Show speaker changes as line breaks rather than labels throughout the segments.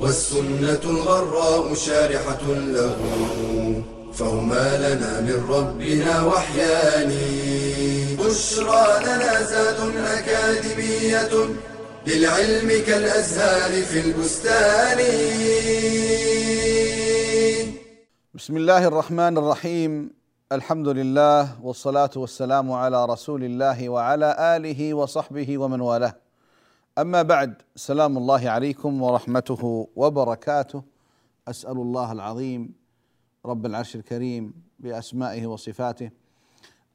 والسنة الغراء شارحة له
فهما لنا من ربنا وحيان بشرى لنا زاد أكاديمية للعلم كالأزهار في البستان بسم الله الرحمن الرحيم الحمد لله والصلاة والسلام على رسول الله وعلى آله وصحبه ومن والاه أما بعد سلام الله عليكم ورحمته وبركاته أسأل الله العظيم رب العرش الكريم بأسمائه وصفاته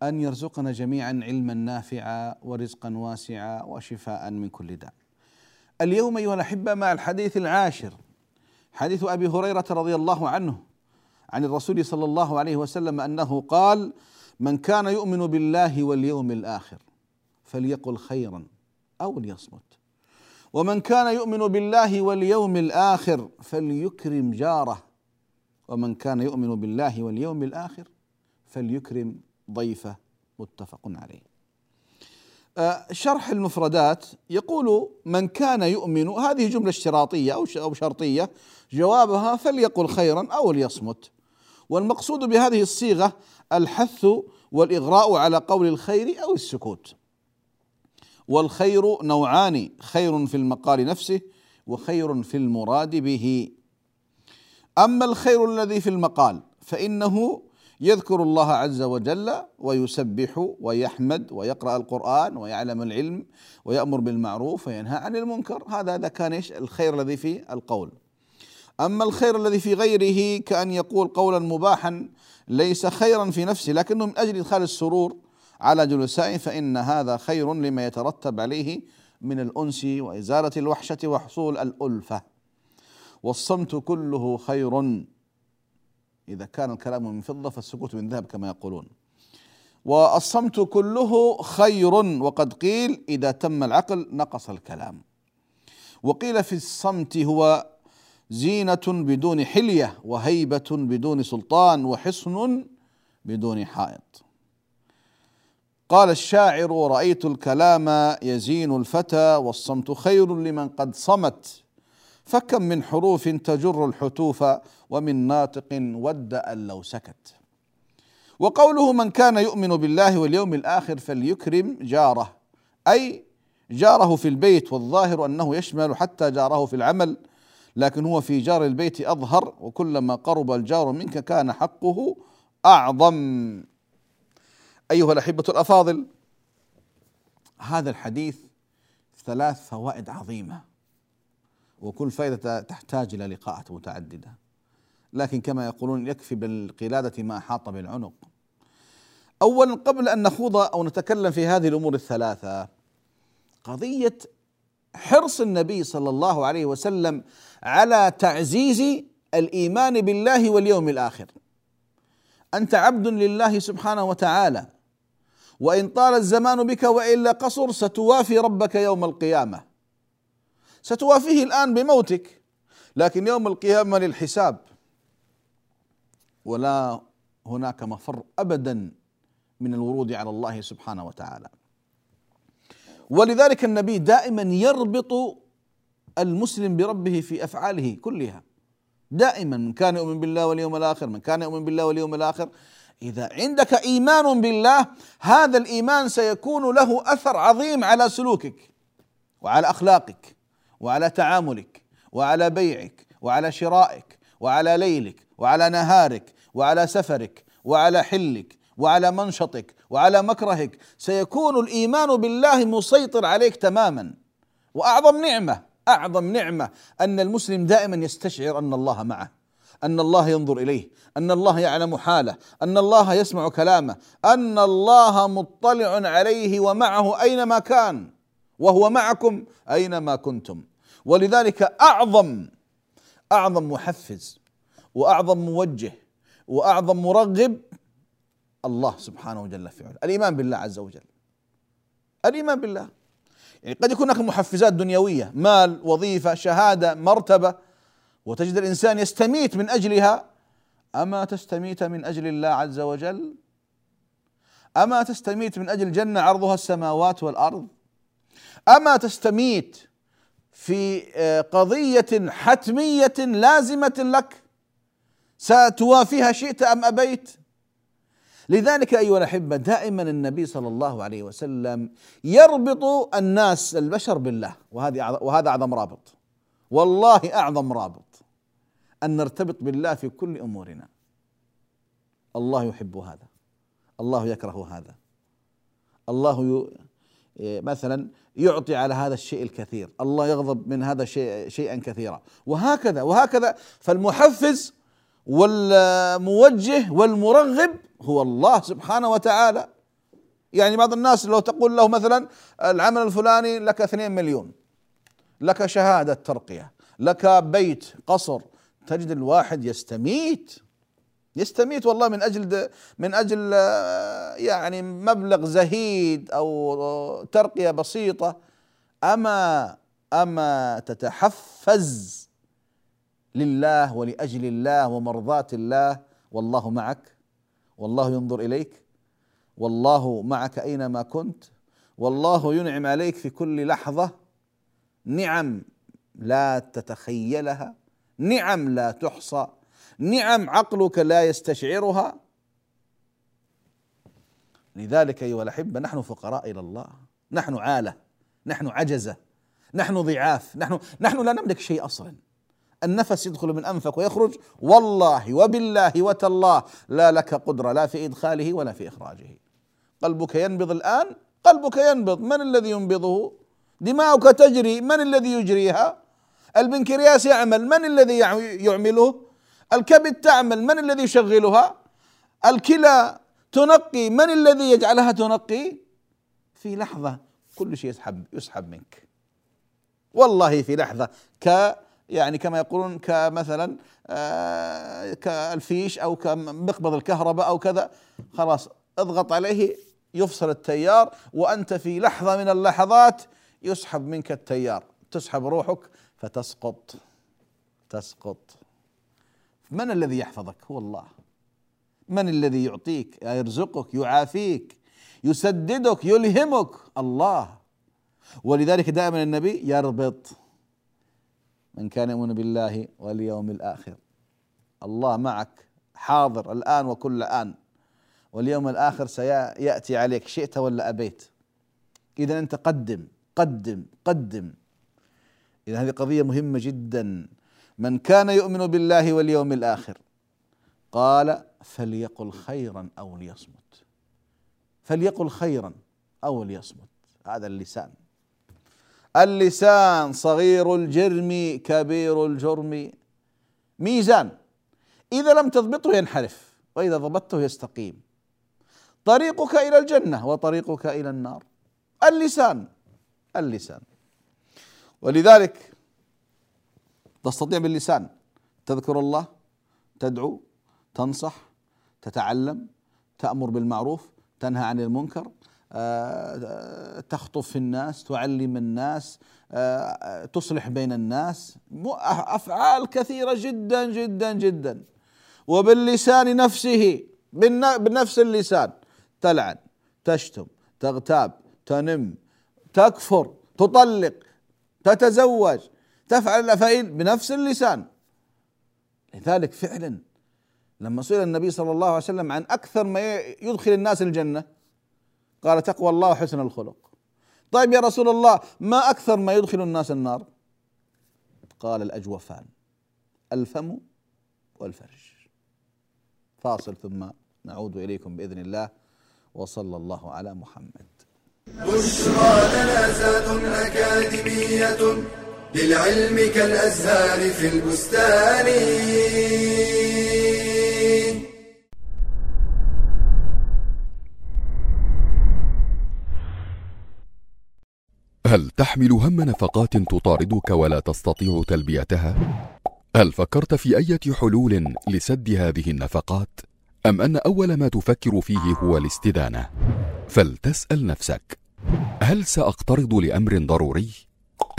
أن يرزقنا جميعا علما نافعا ورزقا واسعا وشفاء من كل داء. اليوم أيها الأحبة مع الحديث العاشر حديث أبي هريرة رضي الله عنه عن الرسول صلى الله عليه وسلم أنه قال: من كان يؤمن بالله واليوم الآخر فليقل خيرا أو ليصمت. ومن كان يؤمن بالله واليوم الآخر فليكرم جاره ومن كان يؤمن بالله واليوم الآخر فليكرم ضيفه متفق عليه آه، شرح المفردات يقول من كان يؤمن هذه جملة اشتراطية أو شرطية جوابها فليقل خيرا أو ليصمت والمقصود بهذه الصيغة الحث والإغراء على قول الخير أو السكوت والخير نوعان خير في المقال نفسه وخير في المراد به اما الخير الذي في المقال فانه يذكر الله عز وجل ويسبح ويحمد ويقرا القران ويعلم العلم ويامر بالمعروف وينهى عن المنكر هذا هذا كان ايش الخير الذي في القول اما الخير الذي في غيره كان يقول قولا مباحا ليس خيرا في نفسه لكنه من اجل ادخال السرور على جلسائه فإن هذا خير لما يترتب عليه من الأنس وإزالة الوحشة وحصول الألفة والصمت كله خير إذا كان الكلام من فضة فالسكوت من ذهب كما يقولون والصمت كله خير وقد قيل إذا تم العقل نقص الكلام وقيل في الصمت هو زينة بدون حلية وهيبة بدون سلطان وحصن بدون حائط قال الشاعر رأيت الكلام يزين الفتى والصمت خير لمن قد صمت فكم من حروف تجر الحتوف ومن ناطق ود أن لو سكت وقوله من كان يؤمن بالله واليوم الآخر فليكرم جاره أي جاره في البيت والظاهر أنه يشمل حتى جاره في العمل لكن هو في جار البيت أظهر وكلما قرب الجار منك كان حقه أعظم أيها الأحبة الأفاضل هذا الحديث ثلاث فوائد عظيمة وكل فائدة تحتاج إلى لقاءات متعددة لكن كما يقولون يكفي بالقلادة ما أحاط بالعنق أولا قبل أن نخوض أو نتكلم في هذه الأمور الثلاثة قضية حرص النبي صلى الله عليه وسلم على تعزيز الايمان بالله واليوم الاخر انت عبد لله سبحانه وتعالى وإن طال الزمان بك وإلا قصر ستوافي ربك يوم القيامة ستوافيه الآن بموتك لكن يوم القيامة للحساب ولا هناك مفر أبدا من الورود على الله سبحانه وتعالى ولذلك النبي دائما يربط المسلم بربه في أفعاله كلها دائما من كان يؤمن بالله واليوم الآخر من كان يؤمن بالله واليوم الآخر اذا عندك ايمان بالله هذا الايمان سيكون له اثر عظيم على سلوكك وعلى اخلاقك وعلى تعاملك وعلى بيعك وعلى شرائك وعلى ليلك وعلى نهارك وعلى سفرك وعلى حلك وعلى منشطك وعلى مكرهك سيكون الايمان بالله مسيطر عليك تماما واعظم نعمه اعظم نعمه ان المسلم دائما يستشعر ان الله معه ان الله ينظر اليه ان الله يعلم حاله ان الله يسمع كلامه ان الله مطلع عليه ومعه اينما كان وهو معكم اينما كنتم ولذلك اعظم اعظم محفز واعظم موجه واعظم مرغب الله سبحانه وجل في علاه الايمان بالله عز وجل الايمان بالله يعني قد يكون هناك محفزات دنيويه مال وظيفه شهاده مرتبه وتجد الانسان يستميت من اجلها اما تستميت من اجل الله عز وجل اما تستميت من اجل جنه عرضها السماوات والارض اما تستميت في آه، قضيه حتميه لازمه لك ستوافيها شئت ام ابيت لذلك ايها الاحبه دائما النبي صلى الله عليه وسلم يربط الناس البشر بالله وهذه وهذا اعظم رابط والله اعظم رابط ان نرتبط بالله في كل امورنا الله يحب هذا الله يكره هذا الله ي... مثلا يعطي على هذا الشيء الكثير الله يغضب من هذا الشيء شيئا كثيرا وهكذا وهكذا فالمحفز والموجه والمرغب هو الله سبحانه وتعالى يعني بعض الناس لو تقول له مثلا العمل الفلاني لك 2 مليون لك شهادة ترقية لك بيت قصر تجد الواحد يستميت يستميت والله من اجل من اجل آه، يعني مبلغ زهيد او آه، ترقيه بسيطه اما اما تتحفز لله ولاجل الله ومرضاه الله والله معك والله ينظر اليك والله معك اينما كنت والله ينعم عليك في كل لحظه نعم لا تتخيلها نعم لا تحصى نعم عقلك لا يستشعرها لذلك ايها الاحبه نحن فقراء الى الله نحن عاله نحن عجزه نحن ضعاف نحن نحن لا نملك شيء اصلا النفس يدخل من انفك ويخرج والله وبالله وتالله لا لك قدره لا في ادخاله ولا في اخراجه قلبك ينبض الان قلبك ينبض من الذي ينبضه دماؤك تجري من الذي يجريها البنكرياس يعمل من الذي يعمله الكبد تعمل من الذي يشغلها الكلى تنقي من الذي يجعلها تنقي في لحظة كل شيء يسحب يسحب منك والله في لحظة ك يعني كما يقولون كمثلا آه، كالفيش او كمقبض الكهرباء او كذا خلاص اضغط عليه يفصل التيار وانت في لحظه من اللحظات يسحب منك التيار تسحب روحك فتسقط تسقط من الذي يحفظك هو الله من الذي يعطيك يرزقك يعافيك يسددك يلهمك الله ولذلك دائما النبي يربط من كان يؤمن بالله واليوم الاخر الله معك حاضر الان وكل ان واليوم الاخر سياتي عليك شئت ولا ابيت اذا انت قدم قدم قدم إذا هذه قضية مهمة جدا من كان يؤمن بالله واليوم الآخر قال فليقل خيرا أو ليصمت فليقل خيرا أو ليصمت هذا اللسان اللسان صغير الجرم كبير الجرم ميزان إذا لم تضبطه ينحرف وإذا ضبطته يستقيم طريقك إلى الجنة وطريقك إلى النار اللسان اللسان ولذلك تستطيع باللسان تذكر الله تدعو تنصح تتعلم تأمر بالمعروف تنهى عن المنكر آه، آه، تخطف في الناس تعلم الناس آه، تصلح بين الناس افعال كثيره جدا جدا جدا وباللسان نفسه بنفس اللسان تلعن تشتم تغتاب تنم تكفر تطلق تتزوج تفعل الافعال بنفس اللسان لذلك فعلا لما سئل النبي صلى الله عليه وسلم عن اكثر ما يدخل الناس الجنه قال تقوى الله وحسن الخلق طيب يا رسول الله ما اكثر ما يدخل الناس النار قال الاجوفان الفم والفرج فاصل ثم نعود اليكم باذن الله وصلى الله على محمد بشرى جنازات أكاديمية للعلم كالأزهار في البستان
هل تحمل هم نفقات تطاردك ولا تستطيع تلبيتها؟ هل فكرت في أي حلول لسد هذه النفقات؟ أم أن أول ما تفكر فيه هو الاستدانة؟ فلتسأل نفسك هل سأقترض لأمر ضروري؟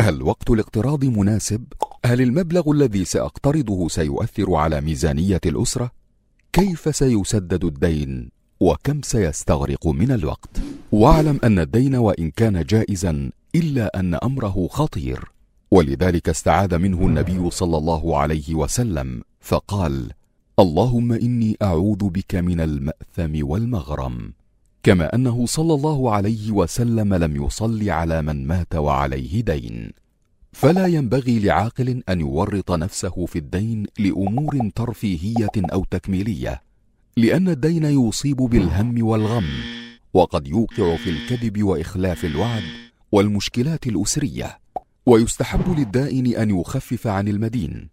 هل وقت الاقتراض مناسب؟ هل المبلغ الذي سأقترضه سيؤثر على ميزانية الأسرة؟ كيف سيسدد الدين؟ وكم سيستغرق من الوقت؟ واعلم أن الدين وإن كان جائزا إلا أن أمره خطير ولذلك استعاذ منه النبي صلى الله عليه وسلم فقال اللهم إني أعوذ بك من المأثم والمغرم كما انه صلى الله عليه وسلم لم يصل على من مات وعليه دين فلا ينبغي لعاقل ان يورط نفسه في الدين لامور ترفيهيه او تكميليه لان الدين يصيب بالهم والغم وقد يوقع في الكذب واخلاف الوعد والمشكلات الاسريه ويستحب للدائن ان يخفف عن المدين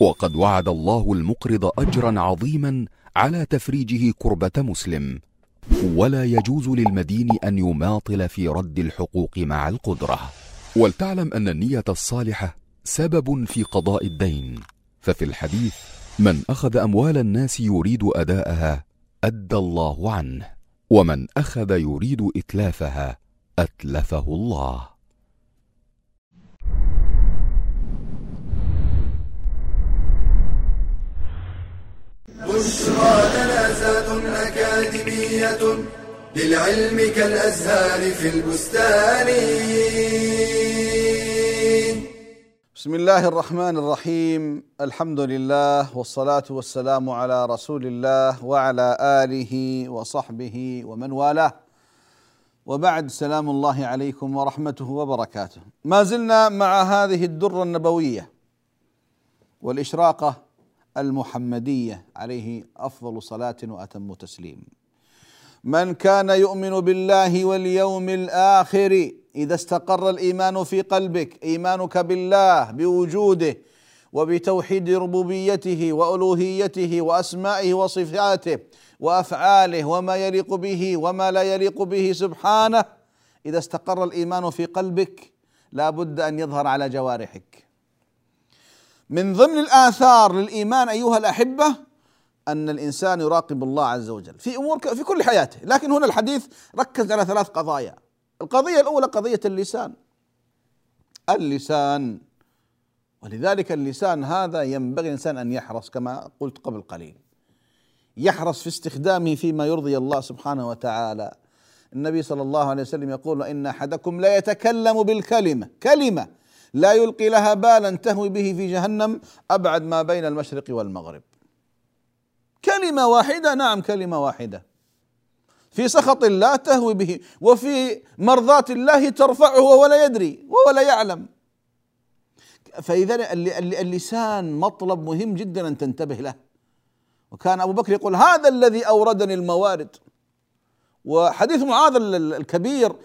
وقد وعد الله المقرض اجرا عظيما على تفريجه كربه مسلم ولا يجوز للمدين أن يماطل في رد الحقوق مع القدرة ولتعلم أن النية الصالحة سبب في قضاء الدين ففي الحديث من أخذ أموال الناس يريد أداءها أدى الله عنه ومن أخذ يريد إتلافها أتلفه الله
بشرى مؤسسات أكاديمية للعلم كالأزهار في البستان بسم الله الرحمن الرحيم الحمد لله والصلاة والسلام على رسول الله وعلى آله وصحبه ومن والاه وبعد سلام الله عليكم ورحمته وبركاته ما زلنا مع هذه الدرة النبوية والإشراقة المحمديه عليه افضل صلاه واتم تسليم من كان يؤمن بالله واليوم الاخر اذا استقر الايمان في قلبك ايمانك بالله بوجوده وبتوحيد ربوبيته والوهيته واسمائه وصفاته وافعاله وما يليق به وما لا يليق به سبحانه اذا استقر الايمان في قلبك لا بد ان يظهر على جوارحك من ضمن الآثار للإيمان أيها الأحبة أن الإنسان يراقب الله عز وجل في أمور في كل حياته لكن هنا الحديث ركز على ثلاث قضايا القضية الأولى قضية اللسان اللسان ولذلك اللسان هذا ينبغي الإنسان أن يحرص كما قلت قبل قليل يحرص في استخدامه فيما يرضي الله سبحانه وتعالى النبي صلى الله عليه وسلم يقول إن أحدكم لا يتكلم بالكلمة كلمة لا يلقي لها بالا تهوي به في جهنم ابعد ما بين المشرق والمغرب كلمه واحده نعم كلمه واحده في سخط الله تهوي به وفي مرضاة الله ترفعه وهو لا يدري وهو لا يعلم فإذا اللسان مطلب مهم جدا أن تنتبه له وكان أبو بكر يقول هذا الذي أوردني الموارد وحديث معاذ الكبير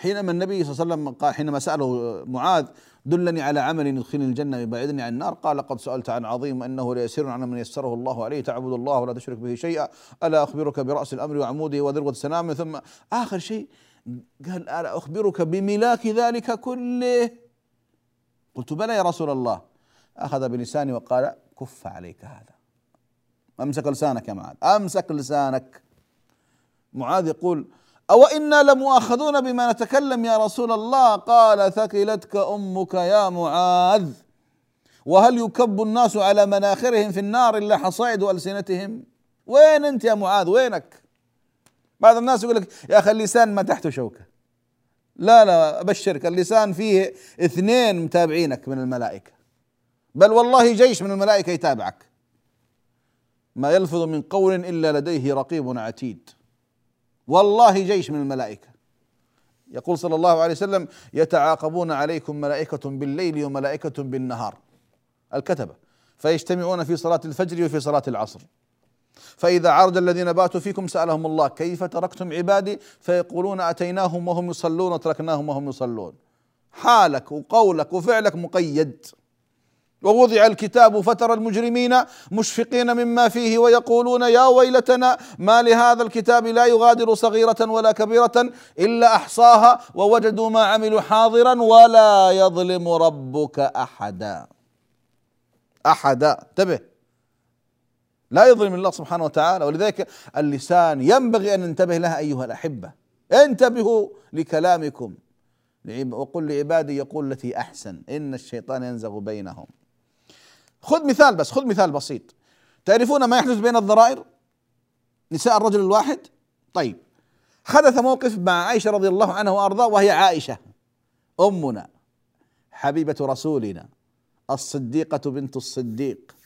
حينما النبي صلى الله عليه وسلم قال حينما سأله معاذ دلني على عمل يدخلني الجنة ويبعدني عن النار قال قد سألت عن عظيم أنه ليسير على من يسره الله عليه تعبد الله ولا تشرك به شيئا ألا أخبرك برأس الأمر وعموده وذروة سنامه ثم آخر شيء قال ألا أخبرك بملاك ذلك كله قلت بلى يا رسول الله أخذ بلساني وقال كف عليك هذا أمسك لسانك يا معاذ أمسك لسانك معاذ يقول أو إنا لمؤاخذون بما نتكلم يا رسول الله قال ثقلتك أمك يا معاذ وهل يكب الناس على مناخرهم في النار إلا حصائد ألسنتهم وين أنت يا معاذ وينك بعض الناس يقول لك يا أخي اللسان ما تحته شوكة لا لا أبشرك اللسان فيه اثنين متابعينك من الملائكة بل والله جيش من الملائكة يتابعك ما يلفظ من قول إلا لديه رقيب عتيد والله جيش من الملائكه يقول صلى الله عليه وسلم يتعاقبون عليكم ملائكه بالليل وملائكه بالنهار الكتبه فيجتمعون في صلاه الفجر وفي صلاه العصر فإذا عرج الذين باتوا فيكم سألهم الله كيف تركتم عبادي فيقولون أتيناهم وهم يصلون وتركناهم وهم يصلون حالك وقولك وفعلك مقيد ووضع الكتاب فترى المجرمين مشفقين مما فيه ويقولون يا ويلتنا ما لهذا الكتاب لا يغادر صغيرة ولا كبيرة إلا أحصاها ووجدوا ما عملوا حاضرا ولا يظلم ربك أحدا أحدا انتبه لا يظلم الله سبحانه وتعالى ولذلك اللسان ينبغي أن ننتبه لها أيها الأحبة انتبهوا لكلامكم وقل لعبادي يقول التي أحسن إن الشيطان ينزغ بينهم خذ مثال بس خذ مثال بسيط تعرفون ما يحدث بين الضرائر نساء الرجل الواحد طيب حدث موقف مع عائشة رضي الله عنها وأرضاه وهي عائشة أمنا حبيبة رسولنا الصديقة بنت الصديق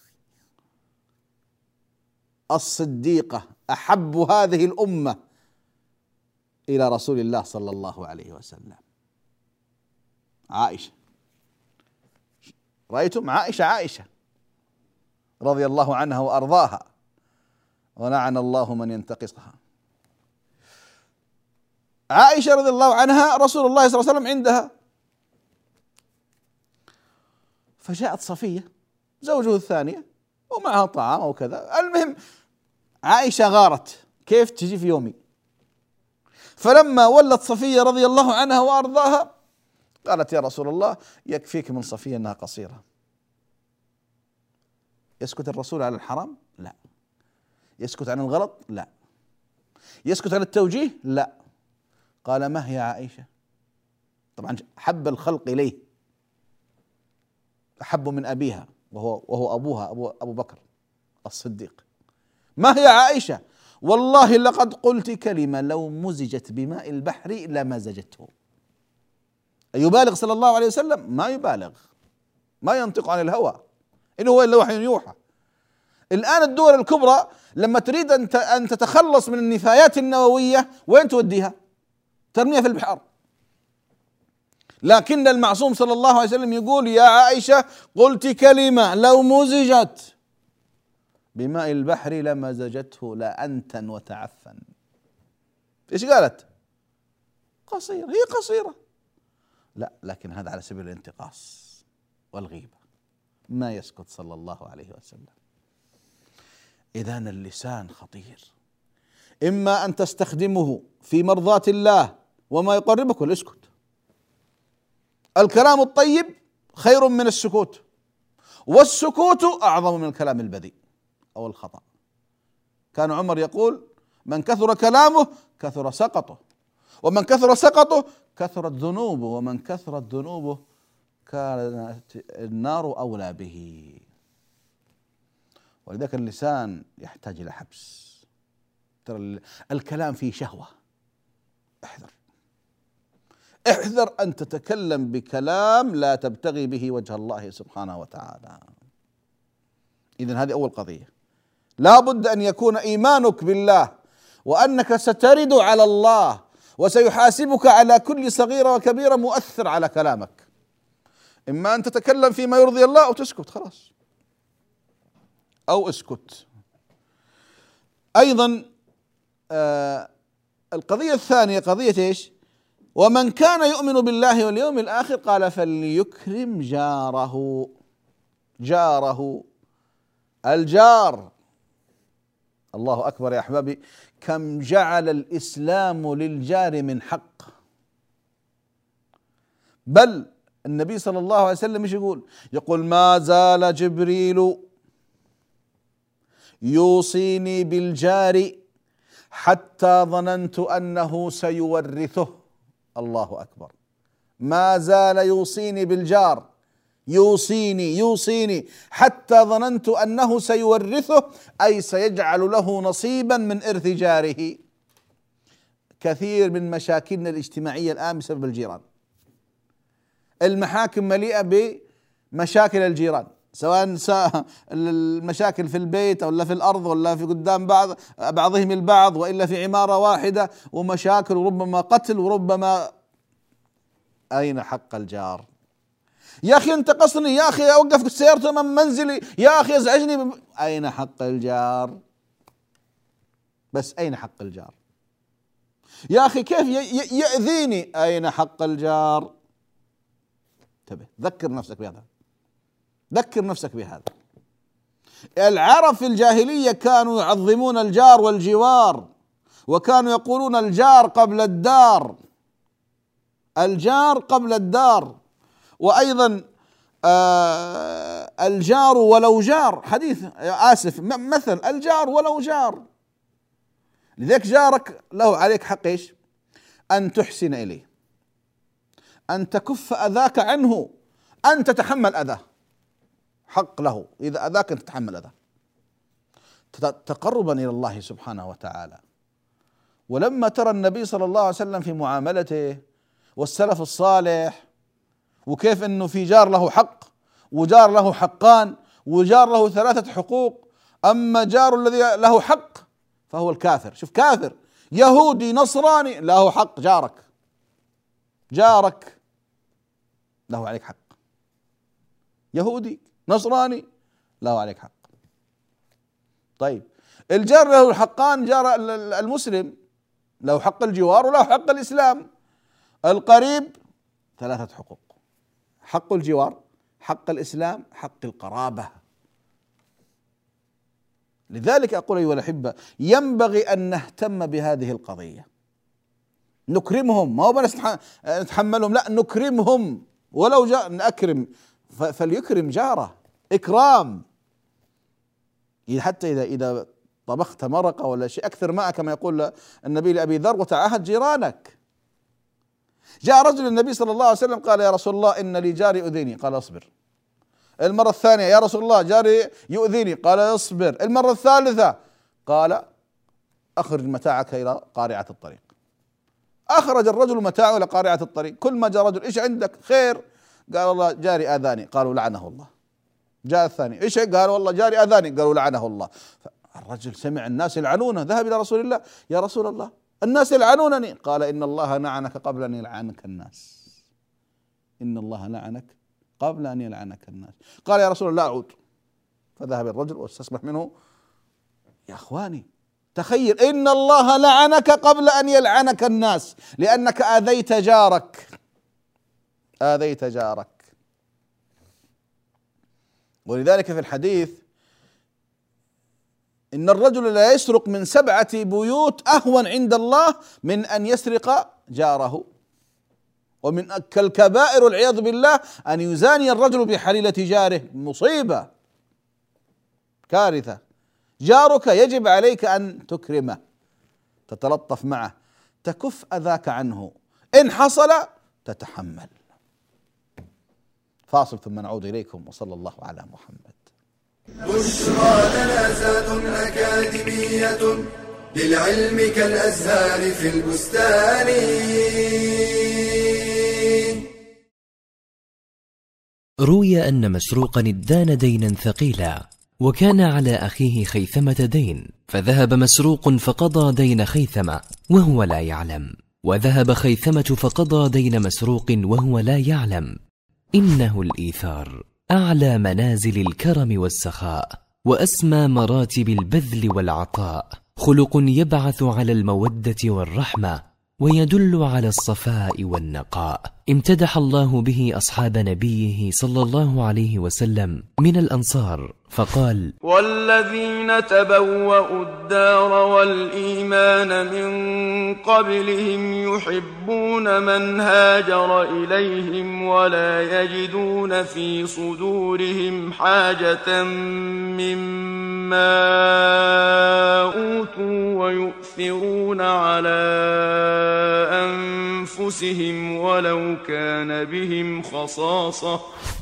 الصديقة أحب هذه الأمة إلى رسول الله صلى الله عليه وسلم عائشة رأيتم عائشة عائشة رضي الله عنها وارضاها ولعن الله من ينتقصها عائشه رضي الله عنها رسول الله صلى الله عليه وسلم عندها فجاءت صفيه زوجه الثانيه ومعها طعام وكذا المهم عائشه غارت كيف تجي في يومي فلما ولت صفيه رضي الله عنها وارضاها قالت يا رسول الله يكفيك من صفيه انها قصيره يسكت الرسول على الحرام؟ لا يسكت عن الغلط؟ لا يسكت عن التوجيه؟ لا قال ما هي عائشة طبعا حب الخلق إليه أحب من أبيها وهو وهو أبوها أبو أبو بكر الصديق ما هي عائشة والله لقد قلت كلمة لو مزجت بماء البحر لمزجته أيبالغ صلى الله عليه وسلم ما يبالغ ما ينطق عن الهوى اللي هو إلا وحي يعني يوحى الآن الدول الكبرى لما تريد أن أن تتخلص من النفايات النووية وين توديها؟ ترميها في البحار لكن المعصوم صلى الله عليه وسلم يقول يا عائشة قلت كلمة لو مزجت بماء البحر لمزجته انت وتعفن ايش قالت؟ قصيرة هي قصيرة لا لكن هذا على سبيل الانتقاص والغيبة ما يسكت صلى الله عليه وسلم اذا اللسان خطير اما ان تستخدمه في مرضاه الله وما يقربك الاسكت الكلام الطيب خير من السكوت والسكوت اعظم من الكلام البذيء او الخطا كان عمر يقول من كثر كلامه كثر سقطه ومن كثر سقطه كثرت ذنوبه ومن كثرت ذنوبه كانت النار أولى به ولذلك اللسان يحتاج إلى حبس ترى الكلام فيه شهوة احذر احذر أن تتكلم بكلام لا تبتغي به وجه الله سبحانه وتعالى إذا هذه أول قضية لا بد أن يكون إيمانك بالله وأنك سترد على الله وسيحاسبك على كل صغيرة وكبيرة مؤثر على كلامك إما أن تتكلم فيما يرضي الله أو تسكت خلاص أو اسكت أيضا آه القضية الثانية قضية ايش؟ ومن كان يؤمن بالله واليوم الآخر قال فليكرم جاره جاره الجار الله أكبر يا أحبابي كم جعل الإسلام للجار من حق بل النبي صلى الله عليه وسلم ايش يقول يقول ما زال جبريل يوصيني بالجار حتى ظننت انه سيورثه الله اكبر ما زال يوصيني بالجار يوصيني يوصيني حتى ظننت انه سيورثه اي سيجعل له نصيبا من ارث جاره كثير من مشاكلنا الاجتماعيه الان بسبب الجيران المحاكم مليئه بمشاكل الجيران سواء المشاكل في البيت ولا في الارض ولا في قدام بعض بعضهم البعض والا في عماره واحده ومشاكل وربما قتل وربما اين حق الجار؟ يا اخي انتقصني يا اخي اوقف سيارته امام منزلي يا اخي ازعجني اين حق الجار؟ بس اين حق الجار؟ يا اخي كيف ياذيني؟ اين حق الجار؟ انتبه ذكر نفسك بهذا ذكر نفسك بهذا العرب في الجاهلية كانوا يعظمون الجار والجوار وكانوا يقولون الجار قبل الدار الجار قبل الدار وأيضا آه الجار ولو جار حديث آسف مثل الجار ولو جار لذلك جارك له عليك حق ايش؟ أن تحسن إليه أن تكف أذاك عنه أن تتحمل أذاه حق له إذا أذاك أن تتحمل أذاه تقربا إلى الله سبحانه وتعالى ولما ترى النبي صلى الله عليه وسلم في معاملته والسلف الصالح وكيف أنه في جار له حق وجار له حقان وجار له ثلاثة حقوق أما جار الذي له حق فهو الكافر شوف كافر يهودي نصراني له حق جارك جارك له عليك حق يهودي نصراني له عليك حق طيب الجار له حقان جار المسلم له حق الجوار وله حق الإسلام القريب ثلاثة حقوق حق الجوار حق الإسلام حق القرابة لذلك أقول أيها الأحبة ينبغي أن نهتم بهذه القضية نكرمهم ما هو نتحملهم لا نكرمهم ولو جاء أكرم فليكرم جاره إكرام حتى إذا إذا طبخت مرقة ولا شيء أكثر ماء كما يقول النبي لأبي ذر وتعاهد جيرانك جاء رجل النبي صلى الله عليه وسلم قال يا رسول الله إن لي جاري يؤذيني قال أصبر المرة الثانية يا رسول الله جاري يؤذيني قال اصبر المرة الثالثة قال أخرج متاعك إلى قارعة الطريق اخرج الرجل متاعه الى قارعه الطريق كل ما جاء رجل ايش عندك خير قال والله جاري اذاني قالوا لعنه الله جاء الثاني ايش قال والله جاري اذاني قالوا لعنه الله الرجل سمع الناس يلعنونه ذهب الى رسول الله يا رسول الله الناس يلعنونني قال ان الله لعنك قبل ان يلعنك الناس ان الله لعنك قبل ان يلعنك الناس قال يا رسول الله لا اعود فذهب الرجل واستسمح منه يا اخواني تخيل ان الله لعنك قبل ان يلعنك الناس لانك اذيت جارك اذيت جارك ولذلك في الحديث ان الرجل لا يسرق من سبعه بيوت اهون عند الله من ان يسرق جاره ومن كالكبائر والعياذ بالله ان يزاني الرجل بحليله جاره مصيبه كارثه جارك يجب عليك ان تكرمه تتلطف معه تكف اذاك عنه ان حصل تتحمل فاصل ثم نعود اليكم وصلى الله على محمد بشرى جنازات اكاديميه للعلم كالازهار في البستان روي ان مسروقا
ادان دينا ثقيلا وكان على أخيه خيثمة دين فذهب مسروق فقضى دين خيثمة وهو لا يعلم وذهب خيثمة فقضى دين مسروق وهو لا يعلم إنه الإيثار أعلى منازل الكرم والسخاء وأسمى مراتب البذل والعطاء خلق يبعث على المودة والرحمة ويدل على الصفاء والنقاء امتدح الله به أصحاب نبيه صلى الله عليه وسلم من الأنصار فقال والذين تبوأوا الدار والإيمان من قبلهم يحبون من هاجر إليهم ولا يجدون في صدورهم حاجة مما أوتوا ويؤثرون على أنفسهم ولو كان بهم خصاصة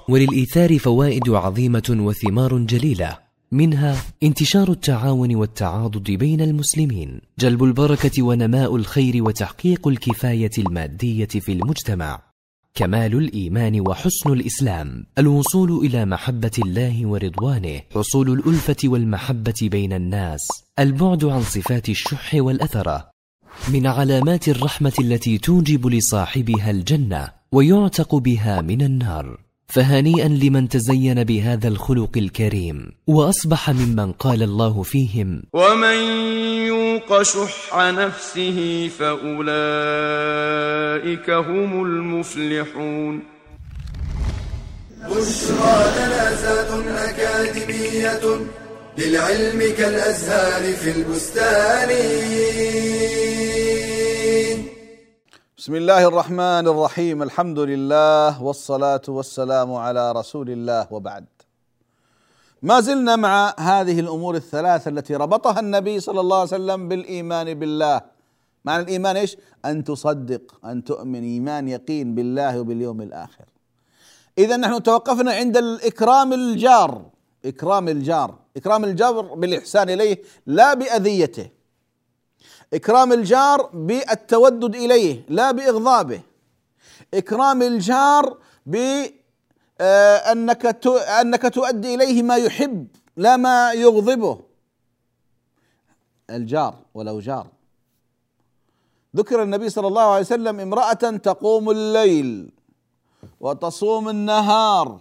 وللإيثار فوائد عظيمة وثمار جليلة منها انتشار التعاون والتعاضد بين المسلمين جلب البركة ونماء الخير وتحقيق الكفاية المادية في المجتمع كمال الايمان وحسن الاسلام الوصول الى محبه الله ورضوانه حصول الالفه والمحبه بين الناس البعد عن صفات الشح والاثره من علامات الرحمة التي توجب لصاحبها الجنة ويعتق بها من النار فهنيئا لمن تزين بهذا الخلق الكريم وأصبح ممن قال الله فيهم ومن يوق شح نفسه فأولئك هم المفلحون بشرى
لنا أكاديمية للعلم كالأزهار في البستان بسم الله الرحمن الرحيم الحمد لله والصلاة والسلام على رسول الله وبعد ما زلنا مع هذه الأمور الثلاثة التي ربطها النبي صلى الله عليه وسلم بالإيمان بالله معنى الإيمان إيش؟ أن تصدق أن تؤمن إيمان يقين بالله وباليوم الآخر إذا نحن توقفنا عند الإكرام الجار إكرام الجار إكرام الجار بالإحسان إليه لا بأذيته إكرام الجار بالتودد إليه لا بإغضابه إكرام الجار بأنك آه، أنك تؤدي إليه ما يحب لا ما يغضبه الجار ولو جار ذكر النبي صلى الله عليه وسلم امرأة تقوم الليل وتصوم النهار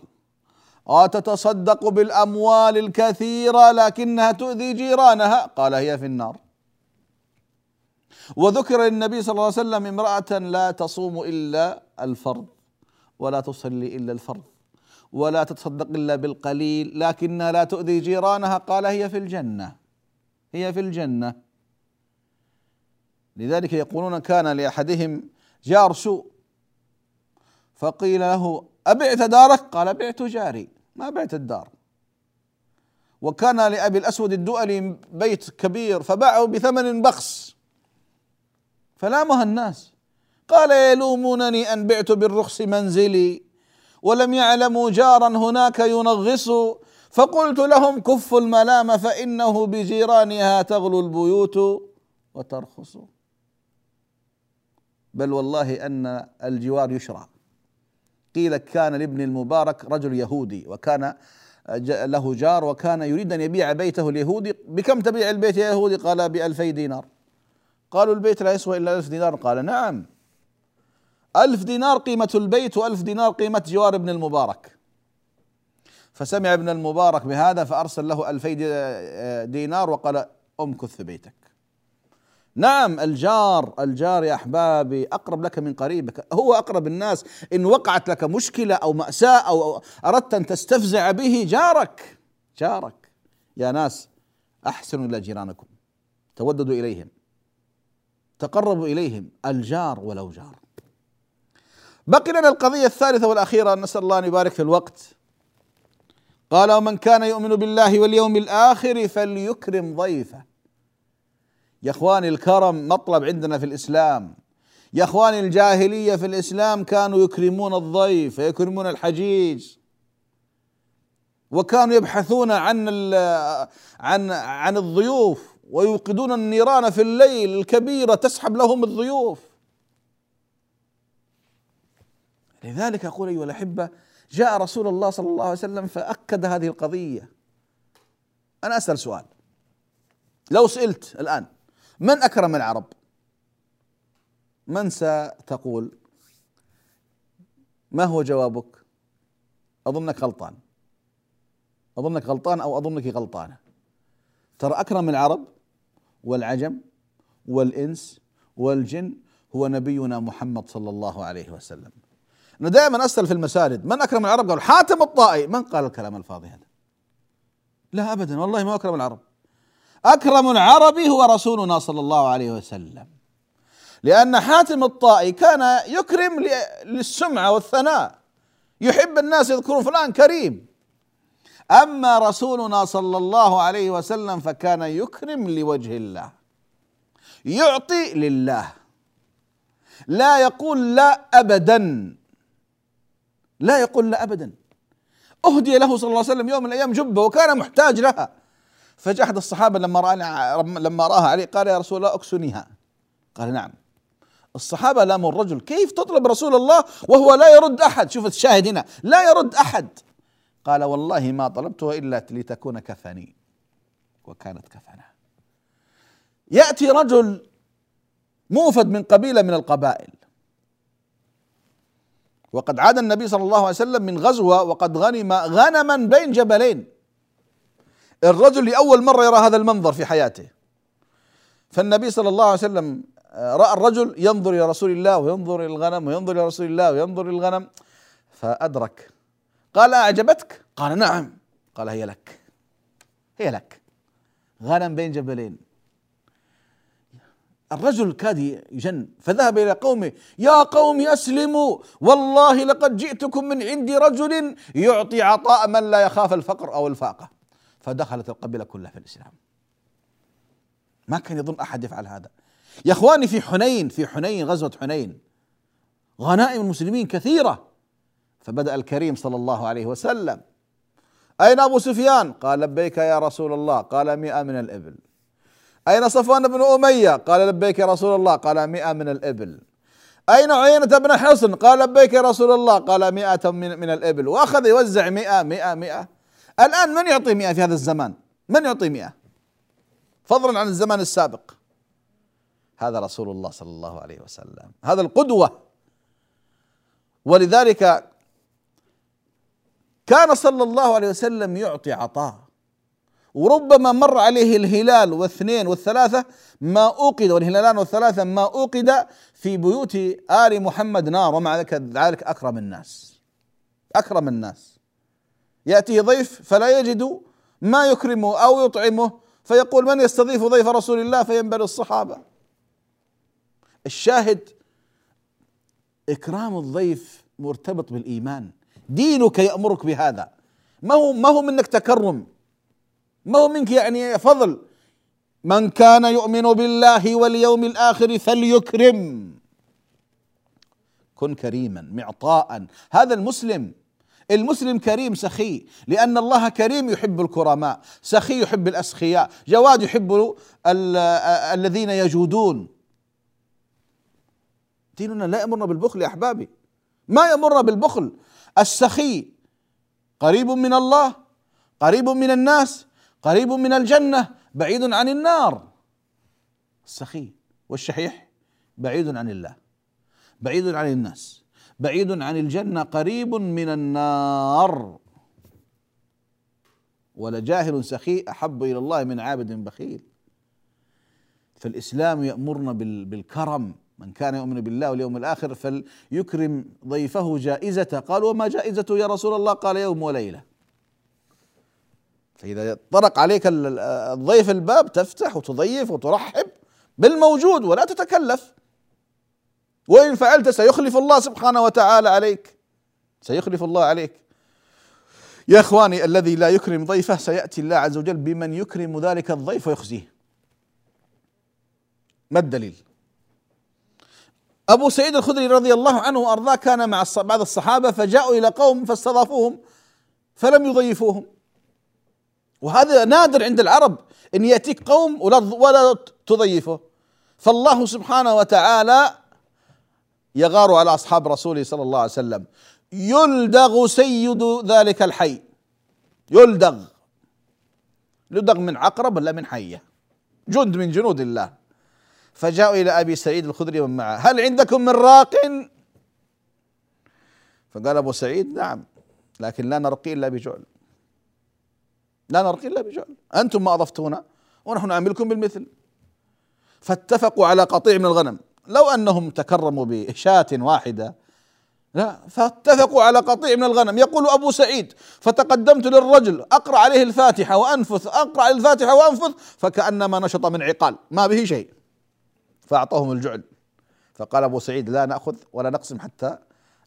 وتتصدق بالأموال الكثيرة لكنها تؤذي جيرانها قال هي في النار وذكر للنبي صلى الله عليه وسلم امرأة لا تصوم إلا الفرض ولا تصلي إلا الفرض ولا تتصدق إلا بالقليل لكنها لا تؤذي جيرانها قال هي في الجنة هي في الجنة لذلك يقولون كان لأحدهم جار سوء فقيل له أبعت دارك قال بعت جاري ما بعت الدار وكان لأبي الأسود الدؤلي بيت كبير فباعه بثمن بخس فلامها الناس قال يلومونني ان بعت بالرخص منزلي ولم يعلموا جارا هناك ينغص فقلت لهم كفوا الملام فانه بجيرانها تغلو البيوت وترخص بل والله ان الجوار يشرع قيل كان لابن المبارك رجل يهودي وكان له جار وكان يريد ان يبيع بيته اليهودي بكم تبيع البيت يا يهودي قال بألفي دينار قالوا البيت لا يسوى إلا ألف دينار قال نعم ألف دينار قيمة البيت وألف دينار قيمة جوار ابن المبارك فسمع ابن المبارك بهذا فأرسل له ألفي دينار وقال أمكث في بيتك نعم الجار الجار يا أحبابي أقرب لك من قريبك هو أقرب الناس إن وقعت لك مشكلة أو مأساة أو أردت أن تستفزع به جارك جارك يا ناس أحسنوا إلى جيرانكم توددوا إليهم تقربوا إليهم الجار ولو جار بقي لنا القضية الثالثة والأخيرة نسأل الله أن يبارك في الوقت قال ومن كان يؤمن بالله واليوم الآخر فليكرم ضيفه يا إخواني الكرم مطلب عندنا في الإسلام يا إخواني الجاهلية في الإسلام كانوا يكرمون الضيف ويكرمون الحجيج وكانوا يبحثون عن عن عن الضيوف ويوقدون النيران في الليل الكبيرة تسحب لهم الضيوف لذلك أقول أيها الأحبة جاء رسول الله صلى الله عليه وسلم فأكد هذه القضية أنا أسأل سؤال لو سئلت الآن من أكرم العرب من ستقول ما هو جوابك أظنك غلطان أظنك غلطان أو أظنك غلطانة ترى اكرم العرب والعجم والانس والجن هو نبينا محمد صلى الله عليه وسلم انا دائما اسال في المساجد من اكرم العرب قالوا حاتم الطائي من قال الكلام الفاضي هذا لا ابدا والله ما اكرم العرب اكرم العرب هو رسولنا صلى الله عليه وسلم لان حاتم الطائي كان يكرم للسمعه والثناء يحب الناس يذكرون فلان كريم اما رسولنا صلى الله عليه وسلم فكان يكرم لوجه الله يعطي لله لا يقول لا ابدا لا يقول لا ابدا اهدي له صلى الله عليه وسلم يوم من الايام جبه وكان محتاج لها فجاء احد الصحابه لما راها لما راها علي قال يا رسول الله اكسنيها قال نعم الصحابه لاموا الرجل كيف تطلب رسول الله وهو لا يرد احد شوف الشاهد هنا لا يرد احد قال والله ما طلبته إلا لتكون كفني وكانت كفنه يأتي رجل موفد من قبيلة من القبائل وقد عاد النبي صلى الله عليه وسلم من غزوة وقد غنم غنما بين جبلين الرجل لأول مرة يرى هذا المنظر في حياته فالنبي صلى الله عليه وسلم آه، رأى الرجل ينظر إلى رسول الله وينظر إلى الغنم وينظر إلى رسول الله وينظر إلى الغنم فأدرك قال أعجبتك قال نعم قال هي لك هي لك غنم بين جبلين الرجل كاد يجن فذهب إلى قومه يا قوم أسلموا والله لقد جئتكم من عند رجل يعطي عطاء من لا يخاف الفقر أو الفاقة فدخلت القبيلة كلها في الإسلام ما كان يظن أحد يفعل هذا يا إخواني في حنين في حنين غزوة حنين غنائم المسلمين كثيرة فبدأ الكريم صلى الله عليه وسلم أين أبو سفيان؟ قال لبيك يا رسول الله قال مئة من الإبل أين صفوان بن أمية؟ قال لبيك يا رسول الله قال مئة من الإبل أين عينة بن حصن؟ قال لبيك يا رسول الله قال مئة من, من الإبل وأخذ يوزع مئة مئة مئة الآن من يعطي مئة في هذا الزمان؟ من يعطي مئة؟ فضلا عن الزمان السابق هذا رسول الله صلى الله عليه وسلم هذا القدوة ولذلك كان صلى الله عليه وسلم يعطي عطاء وربما مر عليه الهلال واثنين والثلاثة ما أوقد والهلالان والثلاثة ما أوقد في بيوت آل محمد نار ومع ذلك أكرم الناس أكرم الناس يأتيه ضيف فلا يجد ما يكرمه أو يطعمه فيقول من يستضيف ضيف رسول الله فينبل الصحابة الشاهد إكرام الضيف مرتبط بالإيمان دينك يأمرك بهذا ما هو ما هو منك تكرم ما هو منك يعني فضل من كان يؤمن بالله واليوم الآخر فليكرم كن كريما معطاء هذا المسلم المسلم كريم سخي لأن الله كريم يحب الكرماء سخي يحب الأسخياء جواد يحب الذين يجودون ديننا لا يأمرنا بالبخل يا أحبابي ما يأمرنا بالبخل السخي قريب من الله قريب من الناس قريب من الجنه بعيد عن النار السخي والشحيح بعيد عن الله بعيد عن الناس بعيد عن الجنه قريب من النار ولجاهل سخي احب الى الله من عابد بخيل فالاسلام يامرنا بالكرم من كان يؤمن بالله واليوم الآخر فليكرم ضيفه جائزته قال وما جائزته يا رسول الله قال يوم وليلة فإذا طرق عليك الضيف الباب تفتح وتضيف وترحب بالموجود ولا تتكلف وإن فعلت سيخلف الله سبحانه وتعالى عليك سيخلف الله عليك يا إخواني الذي لا يكرم ضيفه سيأتي الله عز وجل بمن يكرم ذلك الضيف ويخزيه ما الدليل أبو سعيد الخدري رضي الله عنه وأرضاه كان مع بعض الصحابة فجاءوا إلى قوم فاستضافوهم فلم يضيفوهم وهذا نادر عند العرب أن يأتيك قوم ولا ولا تضيفه فالله سبحانه وتعالى يغار على أصحاب رسوله صلى الله عليه وسلم يلدغ سيد ذلك الحي يلدغ يلدغ من عقرب ولا من حية جند من جنود الله فجاءوا إلى أبي سعيد الخدري ومن معه هل عندكم من راق فقال أبو سعيد نعم لكن لا نرقي إلا بجعل لا نرقي إلا بجعل أنتم ما أضفتونا ونحن نعاملكم بالمثل فاتفقوا على قطيع من الغنم لو أنهم تكرموا بشاة واحدة لا فاتفقوا على قطيع من الغنم يقول أبو سعيد فتقدمت للرجل أقرأ عليه الفاتحة وأنفث أقرأ الفاتحة وأنفث فكأنما نشط من عقال ما به شيء فأعطوهم الجعل فقال أبو سعيد لا نأخذ ولا نقسم حتى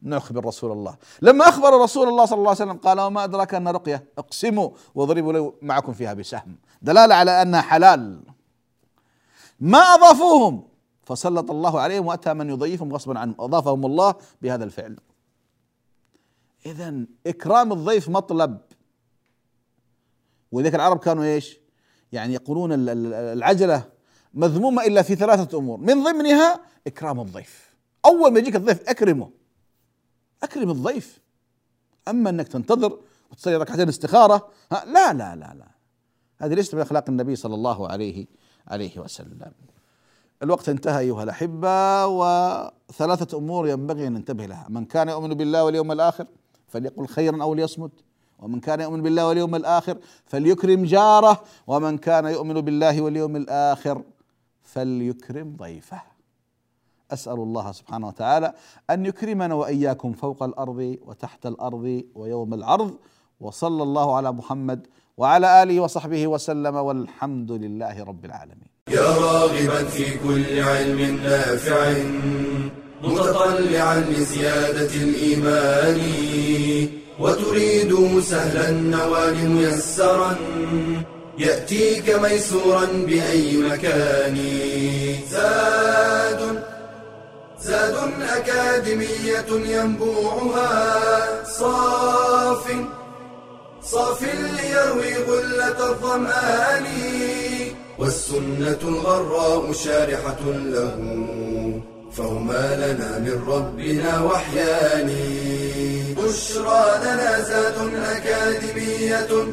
نخبر رسول الله لما أخبر رسول الله صلى الله عليه وسلم قال وما أدراك أن رقية اقسموا واضربوا لي معكم فيها بسهم دلالة على أنها حلال ما أضافوهم فسلط الله عليهم وأتى من يضيفهم غصبا عنهم أضافهم الله بهذا الفعل إذا إكرام الضيف مطلب ولذلك العرب كانوا إيش يعني يقولون العجلة مذمومة إلا في ثلاثة أمور من ضمنها إكرام الضيف أول ما يجيك الضيف أكرمه أكرم الضيف أما أنك تنتظر وتصلي ركعتين استخارة ها لا لا لا لا هذه ليست من أخلاق النبي صلى الله عليه عليه وسلم الوقت انتهى أيها الأحبة وثلاثة أمور ينبغي أن ننتبه لها من كان يؤمن بالله واليوم الآخر فليقل خيرا أو ليصمت ومن كان يؤمن بالله واليوم الآخر فليكرم جاره ومن كان يؤمن بالله واليوم الآخر فليكرم ضيفه اسال الله سبحانه وتعالى ان يكرمنا واياكم فوق الارض وتحت الارض ويوم العرض وصلى الله على محمد وعلى اله وصحبه وسلم والحمد لله رب العالمين. يا راغبا في كل علم نافع متطلعا لزياده الايمان وتريد سهلا النوال ميسرا يأتيك ميسورا بأي مكان زاد زاد أكاديمية ينبوعها صاف صاف ليروي غلة الظمآن والسنة الغراء شارحة له فهما لنا من ربنا وحيان بشرى لنا زاد أكاديمية